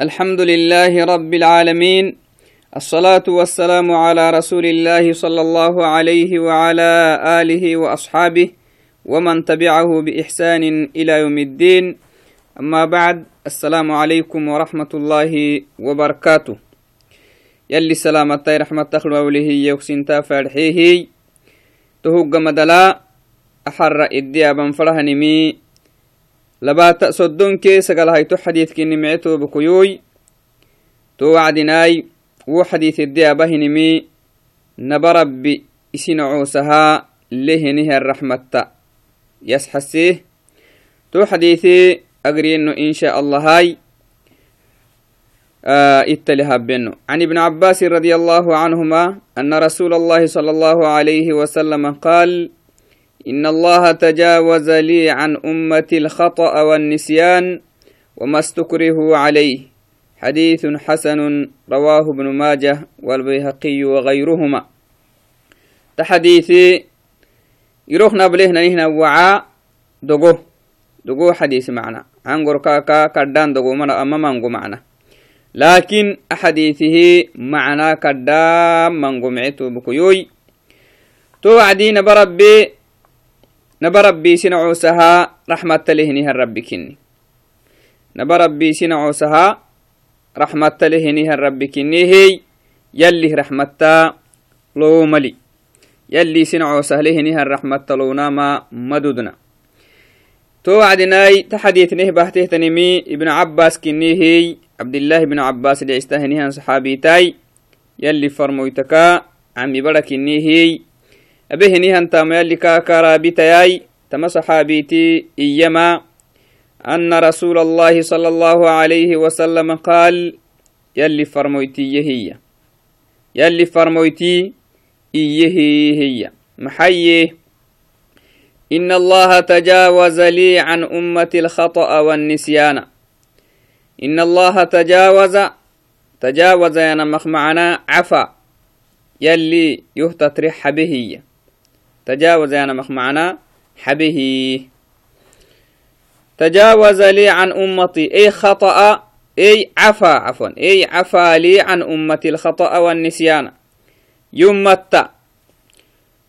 الحمد لله رب العالمين الصلاة والسلام على رسول الله صلى الله عليه وعلى آله وأصحابه ومن تبعه بإحسان إلى يوم الدين. أما بعد السلام عليكم ورحمة الله وبركاته. يلي سلامة رحمة تخلو أوله يوكسنتا فرحيه تهوغ مدلا أحر إديابا فرهنمي labaata soddonke sagalhayto xadiidkini meceto bakoyoy to wacdinaay wo xadiisidde abahinimi naba rabbi isinacosahaa lehenihan raxmatta yasxasee to xadiise agriyeno insha allahay اتل هبنو عن ابن عباس رضي الله عنهما أن رسول الله صلى الله عليه وسلم قال إن الله تجاوز لي عن أمتي الخطأ والنسيان وما استكره عليه. حديث حسن رواه ابن ماجه والبيهقي وغيرهما. تحديثي يروح نبله نهنا وعاء دقو. دقو حديث معنا. عنقر كاكا كردان دقو من أمامانقو معنا. لكن أحاديثه معنا كردام منقو معتو بكيوي. توعدين بربي نبا ربي سنعوسها رحمة لهنها الرب كني. نبا ربي سنعوسها رحمة لهنها الرب كني. هي يلي رحمة لو ملي يلي سنعوسه لهنها الرحمة لو ناما مدودنا. تو عدناي تحديث نهبه تهتنمي ابن عباس كني. هي عبد الله بن عباس اللي استهنيها صحابي تاي. يلي فرمويتكا عمي بركني هي أبهني هنتا ميالي كاكارا بتياي تما صحابيتي إيما أن رسول الله صلى الله عليه وسلم قال يلي فرمويتي هي يلي فرمويتي إيه هي محيي إن الله تجاوز لي عن أمة الخطأ والنسيان. إن الله تجاوز تجاوز يا نمخ معنا عفا. يلي يهتترح به تجاوز أنا مخ معنا حبه. تجاوز لي عن أمتي. أي خطأ أي عفا عفوا. أي عفا لي عن أمتي. الخطأ والنسيان. يمت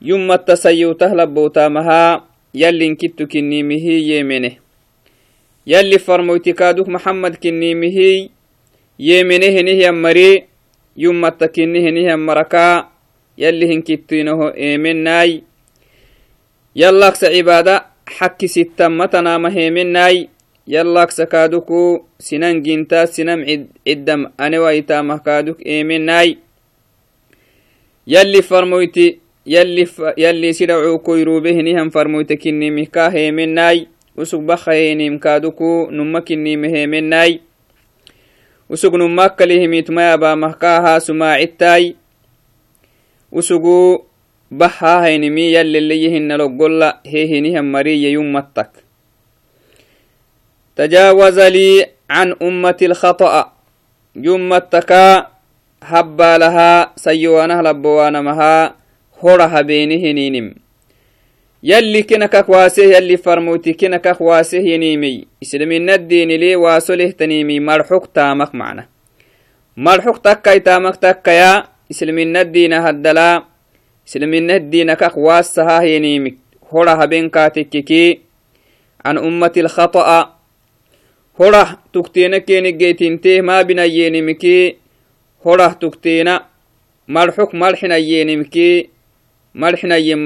يمت سيوته لبوتا مها. يلي انكتو كنيمه يمنه يلي فرموتي كادوك محمد كنيمه يمنه نهي مري يمت كنيه نهي مركا يلي هنكتينه إيمناي. yallaqsa cibaada xakki sittammatanama heemennaay yallaqsa kaadukuu sinan gintaa sinam ciddam anewaitamah kaaduk eemennaay yalli farmoyti yalli sidhacuukoyrubehnihan farmoyte kinnimihkaa heemennaay usug bakhahenim kaaduku numma kinnime heemennaay usug nummakkali himiitmayabamahkaahaa sumaacittaay usuguu مهيمناي وسوق نمك لهميت ما يبا مكاها سماعتاي وسوقو baha haynimi yalleleyihinna loggolla hehinihan mariya yummattak تجاوز لي عن أمة الخطأ. يمتكا هبا لها سيوانا لبوانا مها هورها بينه نينم يلي كنك كواسه يلي فرموتي كنك كواسه ينيمي. إسلامين الدين لي واسله تنيمي مرحوك تامك معنا. مرحوك تكاي تامك تكايا إسلامين الدين هدلا سلمنا الدينك واسها ينيمك هرا هبين كاتككي عن أمة الخطأ. هرا تكتينا كينك جيتنته ما بنا ينيمكي هرا تكتينا مرحك مرحنا ينيمكي مرحنا ين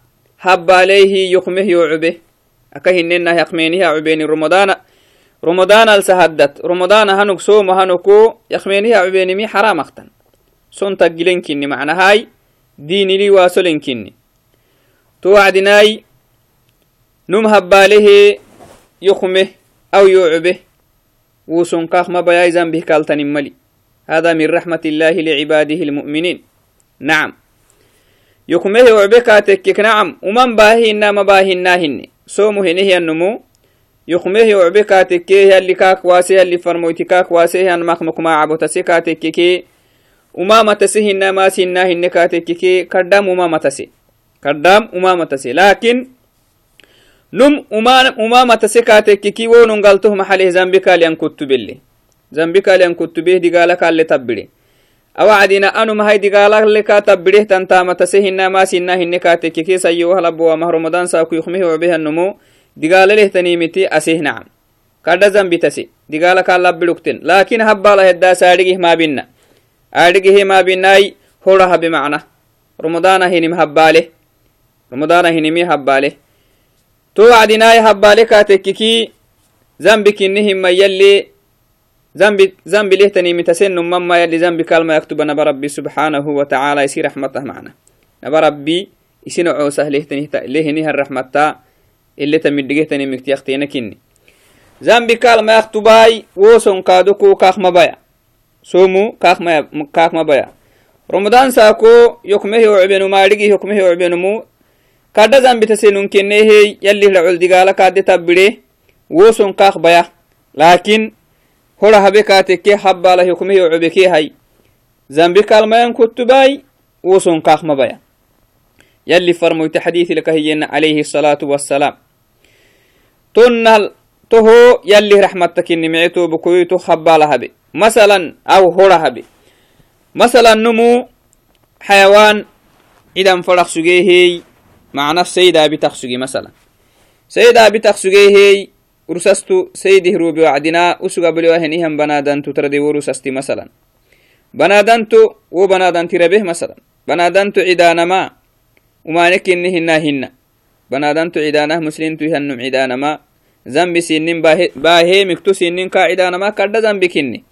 يقمينه عبين رمضان رمضان السهدت رمضان هنك سوم هنكو يقمينه عبين مي حرام اختن سون تقلين كني معنى هاي ديني لي واسلين كني توعدناي نم هباله يخمه أو يعبه وسون كاخ ما بياي ذنبه كالتن ملي هذا من رحمة الله لعباده المؤمنين نعم يخمه يعبه كاتك نعم ومن باهينا ما باهينا هني سومه هنه النمو يخمه يعبه كاتك يلي كاك واسي يلي فرموتي كاك واسي أن مخمك ما عبوتسي كاتك وما متسي هنا ما سينا هن كاتك كردام وما متسي كردام وما متسي لكن نم أمامة سكاتك ونن قلته محله زنبك لأن كتب اللي زنبك لأن كتب به دقالك اللي تبري أو عدنا أنو ما هي دقالك اللي كتبره تنتامة سهنا ما سنا هن كاتك كي سيوها لبوا مه رمضان ساكو يخمه وبها النمو. دقال له تنيمتي أسيه نعم. كرد زنبي تسي دقالك اللي بلوكتن لكن هباله الدا سارقه ما بينا آرقه ما بيناي هورها بمعنى رمضان هنم هباله رمضان هنمي هباله تو وعدناي هبالك تككي ذنبك إنهم يلي ذنب ذنب له تني متسن مما يلي ذنب كلمة يكتب نبى ربي سبحانه وتعالى يصير رحمته معنا نبى ربي يسين عوسه له تني له نها الرحمة اللي تمدقه تني مكتيختينا كني ذنب كلمة يكتباي وسون كادوكو كاخ مبايا سومو كاخ ما كاخ مبايا رمضان ساكو يكمه يعبنو مارجي يكمه يعبنو kada zambitasenun kennehe yalli lacol digala kade tabbide woson kaak baya lakin hora habe kaateke habbala hukmehe cobeke hay zambi kalmayan kuttubai woson kaak mabaya yalli farmoyte xadithi lakahiyena alayhi الصلاة والسلام tonnal toho yalli raxmattakinni mece tobokoyto habbala habe masalan aw hora habe masalan numu xayawan cidan farak sugehey معنى سيدا بتخسجي مثلا سيدا بتخسجي هي ورسستو سيده روبي وعدنا أسوغ بلوهنهم بنادنتو تردي ورسستي مثلا. بنادنتو وبنادنتي ربه مثلا. بنادنتو عدانا ما. وما نكنهن هن بنادنتو عدانه مسلم تهنم عدانا ما. ذنب سنين باهي مكتو سنين كا عدانا ما. كد ذنب كني.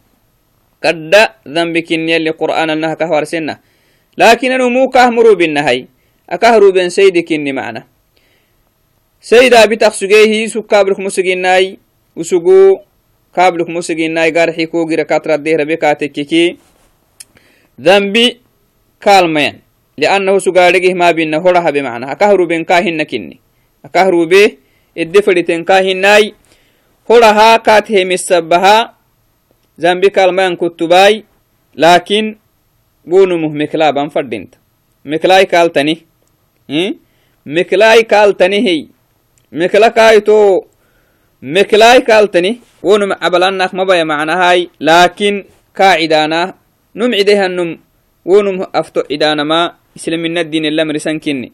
كد ذنب كني اللي قرآن النها كهوار سنة لكن أنه مو كهمرو بالنهي akahru ben saydikinni macna saydabi taksugehi su kabluk musuginai usugu kabluk musuginai garxi kogira katradehrabe katekkiki dhanbi kalmayan liannahu sugaadhegih maabinna horahabe macna akahruben kahinnakinni akahrube edde fadhiten kahinai horaha kaat hemisabaha dhanbi kalmayan kuttubai lakin gonumuh meklaaban fadhinta kaito meklai kaaltani wonum cabalannak mabaya macnahai lakin kaa cidaana num cidehanum wonum afto cidaanama islaminadin lamrisankini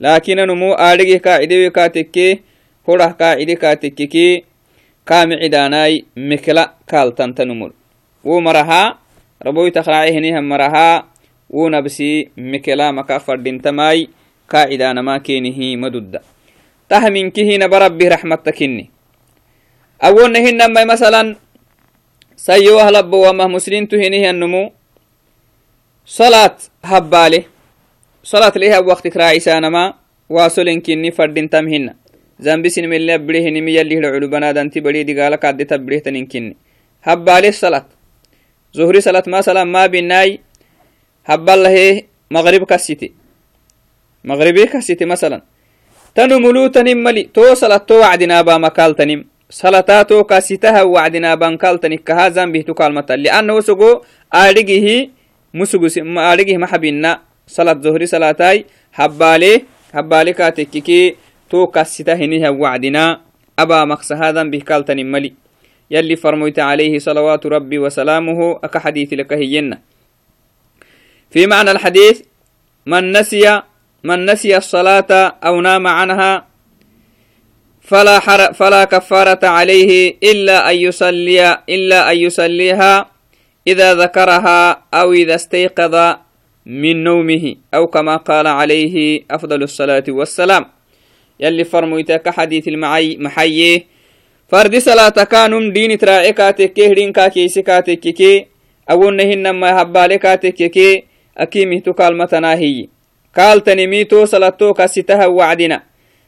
lakinanmu aadhigih kaa cidewe kaa tekke horah kaa cide kaa tekkeki kaami cidaanai mekla kaaltantanumul wo maraha raboytakracehinihan maraha wo nabsi mekla maka fadhintamai قاعدة أنا ما كينه مدودة تهمين كهين بربي رحمة كني أول نهن ما مثلا سيو أهل وما مسلم تهينه النمو صلاة هبالي صلاة لها وقت كراعيسان ما واصلين كني فردين تمهن زنبي سن من اللي أبريه نمي يلي العلو بنادن تبري دي قالك عدي تبريه تنين كني هبالي الصلاة ظهري صلاة ما سلام ما بناي هبالله مغرب كسيتي مغربي كسيتي مثلا تنو ملو تنم ملي تو تو وعدنا با مكال تنم صلاة تو كاسيتها وعدنا بانكال تنك كهازا به تكالمة لأنه سقو آرقه مسقو آرقه محبنا صلاة ظهري صلاتاي حبالي حبالي كاتككي تو كاسيته هنيها وعدنا. أبا مقص هذا به كال تنم ملي يلي فرميت عليه صلوات ربي وسلامه أكا حديث لك هينا في معنى الحديث من نسي من نسي الصلاة أو نام عنها فلا, حر فلا كفارة عليه إلا أن يصلي إلا أن يصليها إذا ذكرها أو إذا استيقظ من نومه أو كما قال عليه أفضل الصلاة والسلام. يلي فرميتك حديث المعي محيي فرد صلاة كانم دين تراعي كاتك كهرين كاكيسي كاتك كي awonnehinama habbaale kaatekkeke akimihtu kaalmatanahiyi kaaltani to salato kasitaha wacdina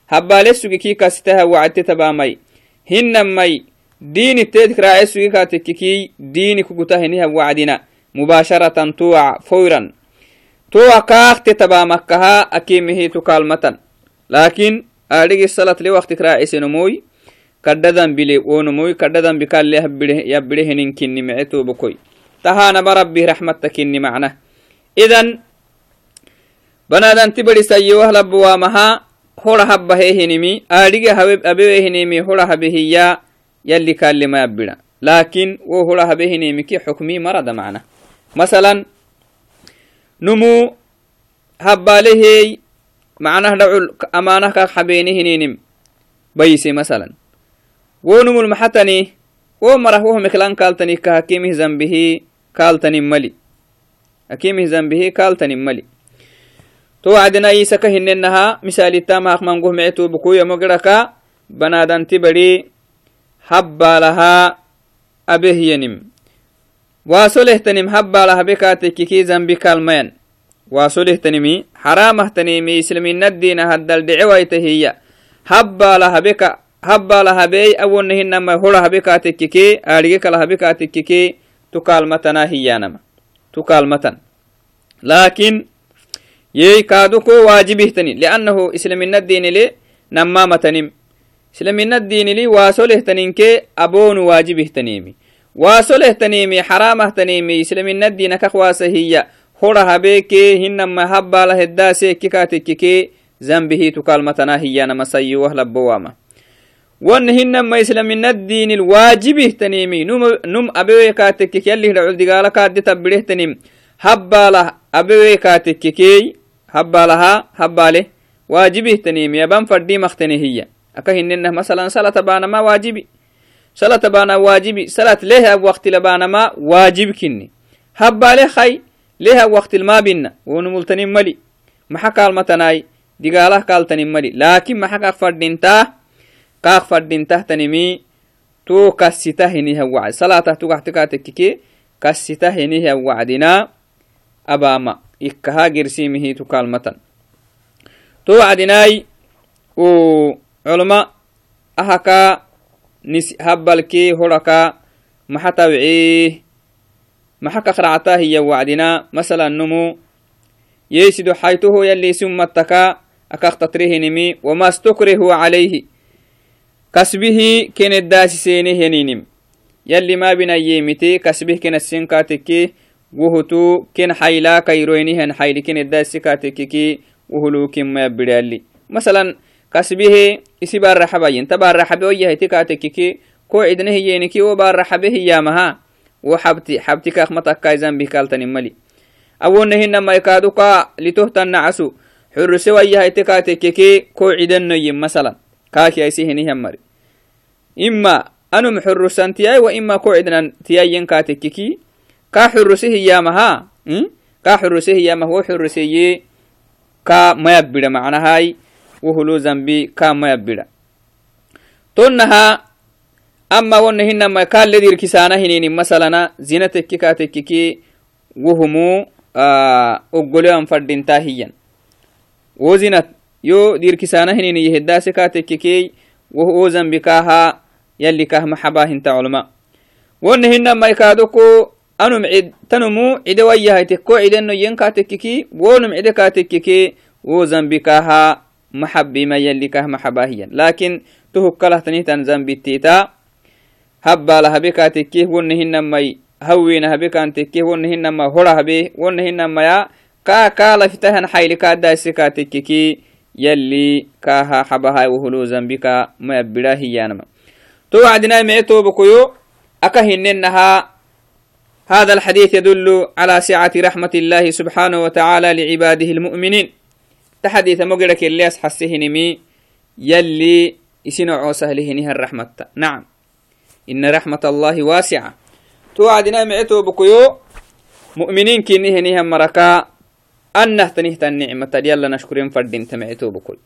habbaale sugi ki kasitaha wacdte tabaamay hinamay diini teedik raace sugi kaatekkeki diini kugutahiniha wacdina mubaasharatan tuwac foyran tuwa kaakte tabaamakkaha akimihitu kaalmatan laakin aadhigi salat le waktik raacisenomoy kadhadan bile wonomoy kadhadan bikalle yabbide henin kinni mece tobokoy tahanama rabbi raxmatta kinni macna idan banadanti badisayyewah labbawaamaha hora habbahe hinimi aadhige abewe hinimi hora habe hiya yalli kallema yabbida laakin wo hora habe hinimiki xukmi marada macna masalan numu habbalehey macnah dhacul amaanah kak xabeeni hininim bayse masalan wo numul wo marah meklan kaaltani ka hakimih zambihi kaaltanin mali hakimih zambihi kaaltanin mali توعدنا عيسى كهننها مثال التام أخمانقه معتو بكوية مقرقا بنادان تبري حبا لها أبه ينم واسوله تنم حبا لها بكاتك كي زنبي كالمين واسوله تنمي حرامه تنمي إسلامين الدين هدل دعويته هي حبا لها بك حبا لها بي أولنهن ما هرها بكاتك كي آلقك لها بكاتك كي تكالمتنا هي نما تكالمتن لكن yey kaadoko waajibihtani liannahu islaminaddiinili namamatanim islaminaddiinili waasolehtaninke aboonu waajibihtanimi waasolehtanimi xaramahtanimi islaminaddiina kak waasahiya hora habeke hinama habbala heddaseekki kaatekkike zambihi tukaalmatana hiyanama sayyuwah labbowama wan hinama islaminaddiin ilwaajibihtanimi num abewe kaatekkik yalli hidhacul digaala kaadde tabbidehtanim habbalah abewe kaatekkikey habbalaha habbaale waajibihtanimi yaban faddi maktene hiya aka hinenah masalan salata baanama waajibi salata baana waajibi salat leha waqti labaanama waajib kinni habbaale hay leha waqtilmaa binna wonumultanin mali maxa kaalmatanaay digaalah kaaltanin mali laakin maxa kaaq fadhintaa kaaq fadhintahtanimi to kassita hiniha wacd salaatah tugaxtikaatekkike kassita hiniha wacdina abaama ikkaha gersimihii tukaalmatan to wacdinaai u culma ahakaa nis habbalkee horakaa maxa tawcee maxa kakractaa hiya wacdinaa masala numu yeisido xaytuhu yalliisumattakaa akaqtatrehenimi wamaa stukrihu calayhi kasbihii keneddaasiseeneh yaninim yalli maa kasbih kenassenkaa wuhutu ken hayla kairoinihen hayli ken edda isikatekiki wuhulukinma yabidali masalan kasbihe isi barraxabayin ta barraxabe oyahiti katekiki ko cidne hiyeniki wo barraxabe hiyamaha wo xabti xabti kaak matakkai zambih kaltanimali awonnahinamaikaaduka litohtannacasu xuruse wayahaiti katekiki ko cidenoyin masalan kaakiaisi hinihamari ima anum xurusantiyai wa ima ko cidnan tiyayen katekiki ka xuruse hiyamaha ka xuruse hiyamah wo xuruseye ka mayabida macnahai wohulu zambi kama yabbida tonnaha amma wonna hinama kalledirkisaana hinini masalana zina tekki ka tekkiki wohumu oggolean fadhinta hiyan wo zinat yo dirkisaana hinini yeheddaase ka tekkikey wo zambi kaha yalli kah maxaba hinta culma wonna hinama ikaadoko أنو معد تنمو عدا وياها تكو عدا إنه ينكا تككي ونم عدا كاتككي وزن بكها محبي ما يلي كه محباهيا. لكن تهو كله تني تنزم بتيتا هبى لها بك تكي ونهن ما هوين هبك أن تكي ونهن ما هلا هبي ونهن ما يا كا كلا فتهن حيل كدا سكاتككي يلي كها حباها وهلو زن بك ما بلاهيا نما تو عدنا ميتو بكويو أكهن نها هذا الحديث يدل على سعة رحمة الله سبحانه وتعالى لعباده المؤمنين. تحديث مقرك اللي أسحسهنمي يلي يسنع سهلهنها الرحمة. نعم. إن رحمة الله واسعة. توعدنا معتو بكيو مؤمنين كنهنها مركا أنه تنهت النعمة يلا نشكرين فردين تمعتو بكل.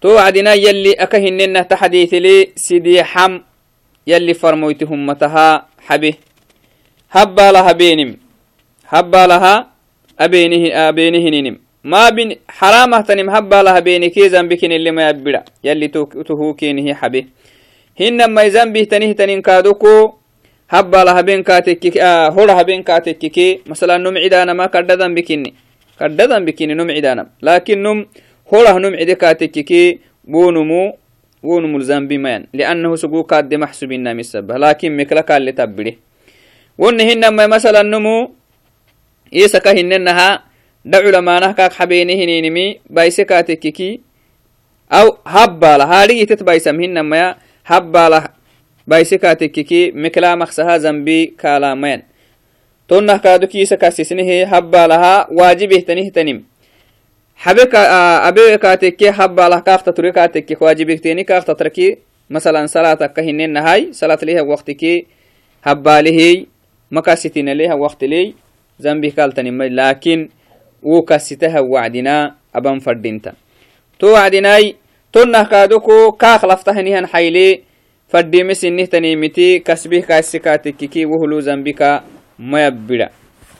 توعدنا يلي أكهننا تحديث لي سيدي حم يلي فرمويتهم متها حبه هبا لها بينم. هبا لها أبينه أبينهنم ما بين حرامة تنم هبا لها بينك ذنبكن اللي ما يبدا يلي تهوكينه حبه هنما ذنبه تنه تنين كادوكو. هبا لها بين كاتك آه هولا بين كاتك مثلا نم عدانا ما كرد ذنبكني كرد ذنبكني نم عدانا. لكن نم هولا نم عدي كاتك بونمو ونمو الذنب مان لأنه سقو كاد محسوب النام السبه لكن مكلك اللي تبره ونهنما مثلا نمو إيسا كهننها دعو لما نهكاك حبيني هنينمي بايسي كاتككي أو هبالة هاري تتبايسمهن ما هبالة بايسي كاتككي مكلا مخسها زنبي كالامين تونه كادو كيسا كاسسنه هبالها واجبه تنه تنم حبك أبي كاتكي هبالة كاخت تري كاتكي واجبه تني كاخت مكاستين ليها وقت لي زنبي كالتنم لكن وكستها وعدنا أبان فردينتا. تو وعدناي تنه كادوكو كاخ لفتهنيهن حيلي فردي مسنه تنيمتي كسبه كاسكاتككي وهلو زنبك ما يبدا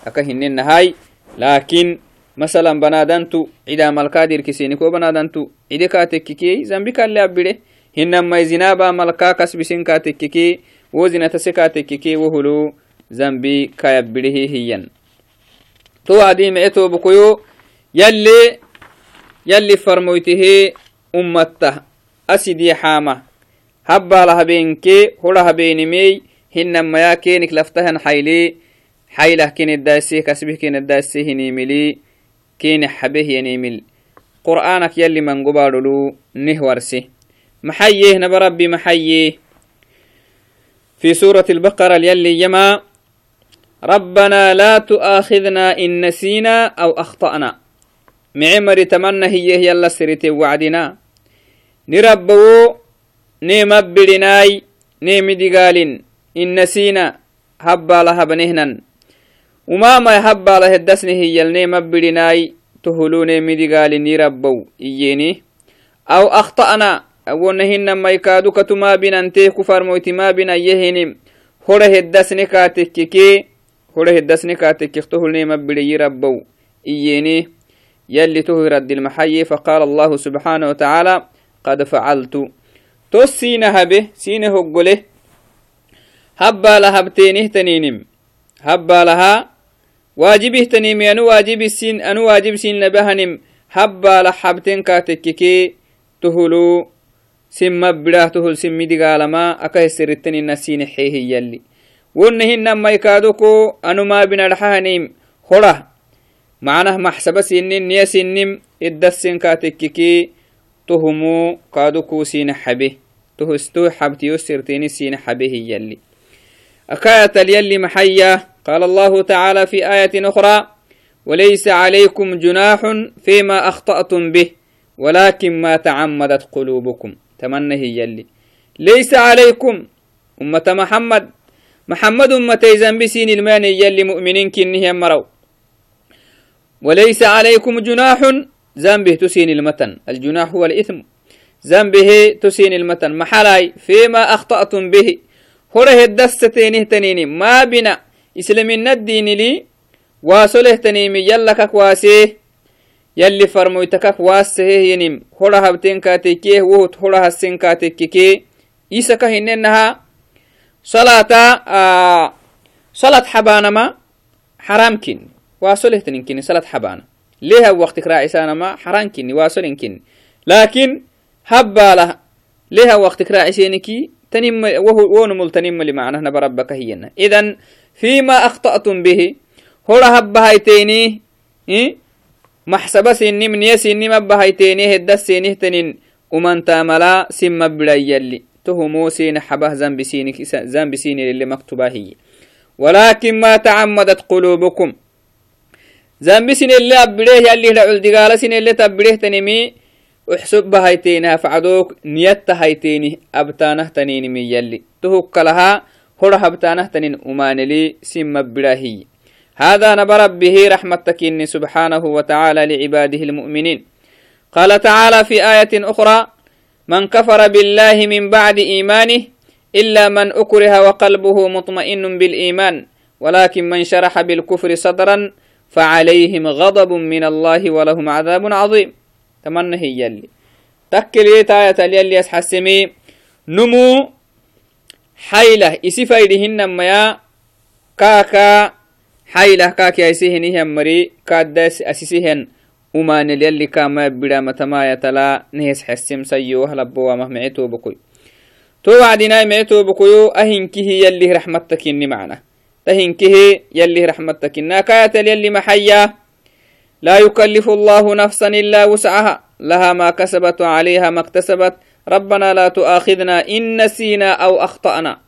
أكا هنن هاي لكن مثلا بنادنتو إذا ملكا دير كسينكو بنادنتو إذا كاتككي زنبك اللي أبدا هنما زنابا ملكا كسبسين كاتككي وزنة سكاتككي وهلو زنبي كايبده هيا تو عدي معتو بكيو يلي يلي فرمويته أمته أسدي حامة هبا لها بينكي هرها بينمي هنما يا كينك لفتهن حيلي حيله كين الداسي كسبه ربنا لا تؤاخذنا إن نسينا أو أخطأنا. معمر تمنى هي يلا سرتي وعدنا. نربو نيم بدناي نيم دقال إن نسينا هبا لها بنهنا وما ما هبا له الدسنه هي النيم بدناي تهلو نيم نربو. إييني. أو أخطأنا. أونهن ما يكادو كتما بنانتي كفار موتي ما بنا يهنم. هره الدسن كاتككي الدسن كاتك تهلني مبلي ربو إييني يلي تهرد المحيي فقال الله سبحانه وتعالى قد فعلت توسين هبه سين هقله هبا لها بتينه تنينم هبا لها واجبه تنيم أنو واجب السين أنو واجب سين لبهنم هبا لحبتين كاتككي تهلو سم بلاه تهل سم دقالما أكه سرتني النسين حيه يلي ونهن ما يكادوكو أنو ما بنا لحانيم. خلا معناه محسبة سنين نيا سنين الدسين كاتككي تهمو كادوكو سين حبه تهستو حبتيو سرتيني سين حبه يلي. أكاية يلي محيا. قال الله تعالى في آية أخرى وليس عليكم جناح فيما أخطأتم به ولكن ما تعمدت قلوبكم. تمنى هي يلي. ليس عليكم أمة محمد. محمد أمة بسين المان يلي مؤمنين كنه مروا وليس عليكم جناح ذنبه تسين المتن. الجناح هو الإثم. ذنبه تسين المتن. محلاي فيما أخطأتم به. هره الدستين تنيني ما بنا. إسلامين الدين لي. واصله تنيمي يلا كواسيه يلي فرمويتكك واسه ينم. هره هبتين كاتيكيه. وهت هره هسين كاتيكيه إيسا هننها. صلاة آه صلاة حبانما حرام كن. واصله تنكن صلاة حبانا. ليه وقت راعسانا ما حرام كن واصل كن. لكن هبا له ليه وقت راعسينكي تنم وهو ونمل تنم لمعنى نبربك هينا. إذن فيما أخطأتم به هو هبا هايتيني إيه؟ محسبة سني من يسني مبا هايتيني هدى سيني تنين. ومن تاملا سم بلا يلي تهمو سين حبه زنب سينك زنب سيني اللي مكتوبة هي. ولكن ما تعمدت قلوبكم. زنب سين اللي أبريه يلي لعل دقالة سين اللي تبريه تنمي. احسب هايتينها فعدوك. نيت هايتيني أبتانه تنيني من يلي. تهك لها. هرها أبتانه تنين أمانلي سم براهي هذا نبرب به رحمتك إني سبحانه وتعالى لعباده المؤمنين. قال تعالى في آية أخرى من كفر بالله من بعد إيمانه إلا من أكره وقلبه مطمئن بالإيمان ولكن من شرح بالكفر صدرا فعليهم غضب من الله ولهم عذاب عظيم. تمنى هي يلي. تكلي تاية يلي يسحسمي نمو حيلة. إسي فايدهن ميا كاكا حيلة. كاكي أسيهن مري كادس أسيسهن وما نلي كاما بدا متما يتلا نهس حسم سيوه لبوا مهمعتو بكوي. تو وعدنا معتو بكويو أهنكه يلي رحمتك إني معنا. تهنكه يلي رحمتك كاية يلي محيا لا يكلف الله نفسا إلا وسعها. لها ما كسبت وعليها ما اكتسبت. ربنا لا تؤاخذنا إن نسينا أو أخطأنا.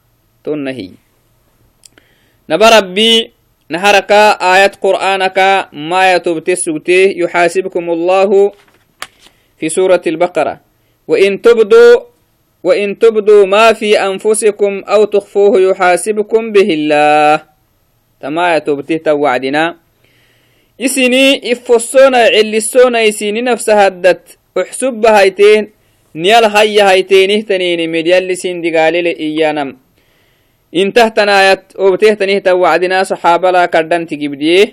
تنهي نبى ربي نهرك آيات قرآنك ما يتوبت السوتي يحاسبكم الله في سورة البقرة. وإن تبدوا وإن تبدوا ما في أنفسكم أو تخفوه يحاسبكم به الله. تما يتوبته توعدنا إسني إفصونا علسونا إسيني نفسها هدت أحسب هايتين نيال هيا هايتين اهتنين مديال سين دقالي إيانم انته تنايت وبته تنيه توعدنا صحابة لا كردن تجيبديه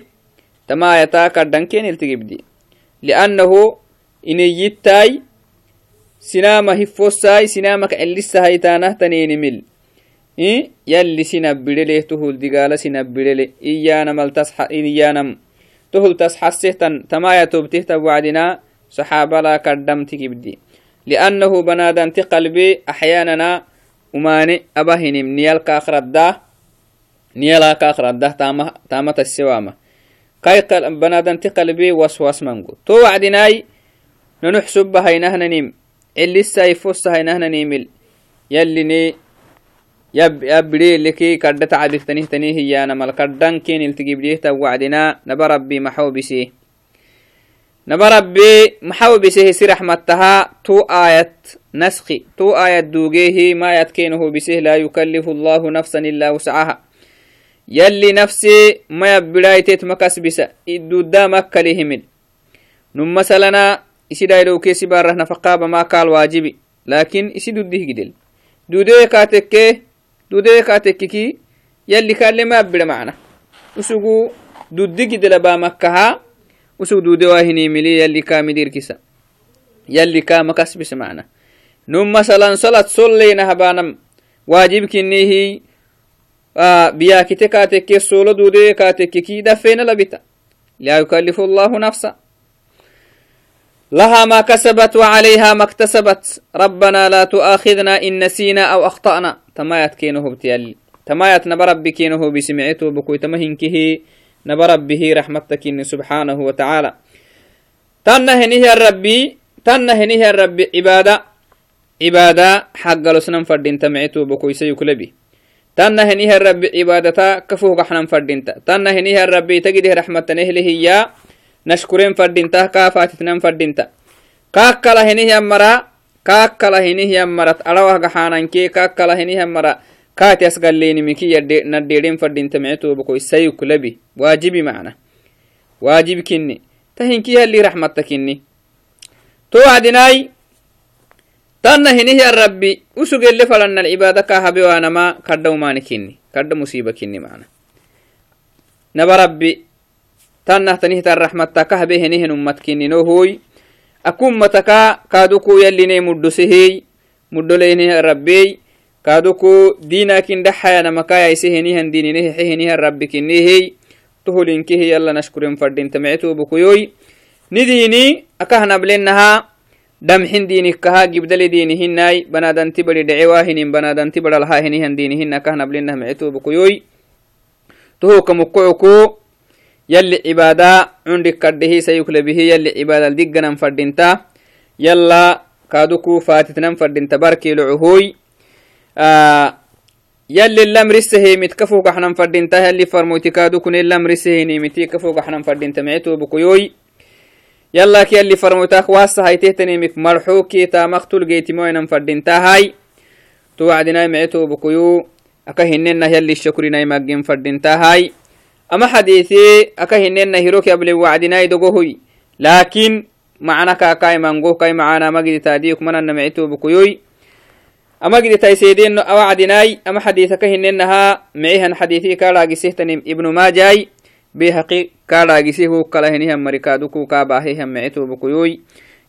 تما يتا كردن كين التجيبدي لأنه إن يتاي سنامة هفوساي سنامك اللسة هايتانه تنين مل. إيه يلي سنبدله تهول دقالة سنبدله إيانا ملتصح إيانا تهل تصحسه تن تما يتوبته توعدنا صحابة لا كردم تجيبدي لأنه بنادم قلبي أحيانا وماني أبهنم نيال كاخرده نيال كاخرده تامة تامة السوامة كاي بنادم قلبي وسواس منقو تو وعدناي ننحسب بهينهن نيم اللي السايفوس هينهن نيمل يلي ني نسخي تو آية دوجيه ما يتكينه بسيه لا يكلف الله نفسا إلا وسعها. يلي نفسي ما يبلايتت مكس بسا إدودا مكة لهمل نم مثلا إسي دايلو كيسي باره نفقابة ما قال واجبي لكن إسي دوديه جدل دوديه كاتكيه dudee kaatekkiki yalli kaalle ma abbira macna usugu duddi gidlaba makkaha usug dude wahinimili yalli kaamidirkisa yalli kaama kasbis macna num masalan salat solleyna habanam waajibkinihi biyakite kaatekke solo dude kaatekkiki dafeena labita لا يكلف الله نفسا. لها ما كسبت وعليها ما اكتسبت. ربنا لا تؤاخذنا إن نسينا أو أخطأنا. تمايت كينه بتيالي تمايت نبرب كينه بسمعته بكوي تمهنكه نبرب به رحمتك إن سبحانه وتعالى. تنهنه الربي تنهنه الربي عبادة. عبادة حق لسنم فردين تمعته بكوي سيكلبي تنهنه الربي عبادة كفوه قحنا فردين تنهنه الربي تجده رحمة نهله يا نشكرين فردين كافاتتنا فردين كاكلا هنه أمرا kaakkala hinih yammarat arawah gaxaanankee kaakkala hinih yammara kaati asgaleenimiki naddeedhen fadhintamicetobako isayuk labi waajibi macna waajib kinni tahinki halli raxmatta kinni to wacdinaai tanna hinih ya rabbi usugelle falanal cibaada ka habewaanama kadhaumaani kinni kadha musiiba kinni macna naba rabbi tannah tanihtan raxmatta ka habe henihen ummat kinni no hooy akummataka kaaduku yallinay muddosehey muddoleyniha rabbey kaaduku diinakin dhaxayanamakayaisehenihan diininehe xehenihan rabbi kinehey toholinkehe yalla nashkuren fadhintamecetobukuyoy nidiini akahnablenaha damxin diinikaha gibdale diinihinai banadanti bari dhecewahinin banadanti baralhahenihan diinihin akahnablenah mecetobukuyoy tohoka mukocuku يلي عبادة عندك كده سيكلبه يلي عبادة دقنا فردنتا يلا كادوكو فاتتنا فردنتا باركي لعهوي. آه يلي الامر السهيمت كفوك إحنا فردنتا يلي فرموتي كادوكو الامر السهيمتي كفوك إحنا فردنتا معتو بكيوي يلا كي يلي فرموتاك واسا هاي تهتنيمك مرحوكي تا مقتول جيتي موينا فردنتا هاي. توعدنا معتو بكيو. أكهننا يلي الشكرنا يمجن فردنتا هاي. أما حديثي أكا هنين هيروك يبلي وعدنا يدقوهي لكن معنا كاكاي منقوه كاي معانا مجد تاديك من النمعتو بكيوي. أما قد تيسيدين أوعدناي أما حديثك هننها معيها حديثي كالا قسيهتني ابن ماجاي بهقي كالا قسيه كلا هنيها مركادوكو كاباهيها معيتو بكيوي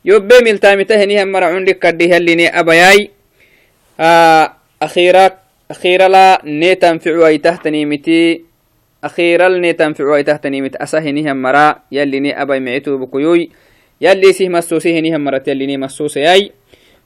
يوبي ملتامته هنيها مرعون لك كديها اللي أبياي. آه أخيرا أخيرا لا نتنفع أي تحتني متي. أخيرا نتنفع أي تحتني مت. أسهنيها مرا يلي ني أبي معيتو بكيوي يلي سيه مسوسي هنيها مرت يلي ني مسوسي أي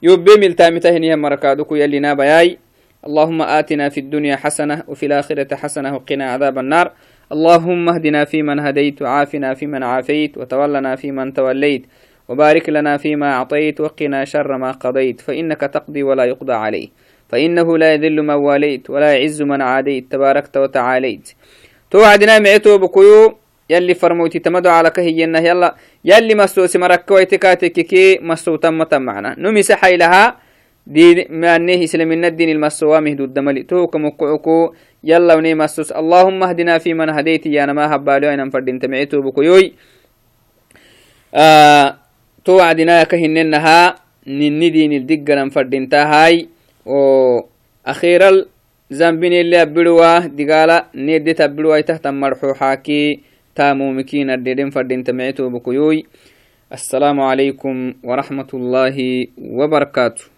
يوبي ملتامته هنيها مركادوكو يلي نابياي. اللهم آتنا في الدنيا حسنة وفي الآخرة حسنة وقنا عذاب النار. اللهم اهدنا فيمن هديت وعافنا فيمن عافيت وتولنا فيمن توليت وبارك لنا فيما أعطيت وقنا شر ما قضيت فإنك تقضي ولا يقضى عليه فإنه لا يذل من واليت ولا يعز من عاديت تباركت وتعاليت. توعدنا معتو بكيو يلي فرموتي تمدو على كهينا يلا يلي مسوس مركويتي كاتككي مسو تم معنا. نمي سحي لها دين ما أنه إسلام الدين المسوا مهدود دملي تو كمقعكو يلا وني مسوس. اللهم اهدنا في من هديت. يا ما هبالو. أنا فردين تمعتو بكيوي آه توعدنا كهننها نني دين الدقنا فردين تاهاي. و أخيرا زنبين اللي أبلوا. دقالة نيدي تبلوا. تحت مرحوحاكي تامو مكين الدين فردين تمعتو بكيوي السلام عليكم ورحمة الله وبركاته.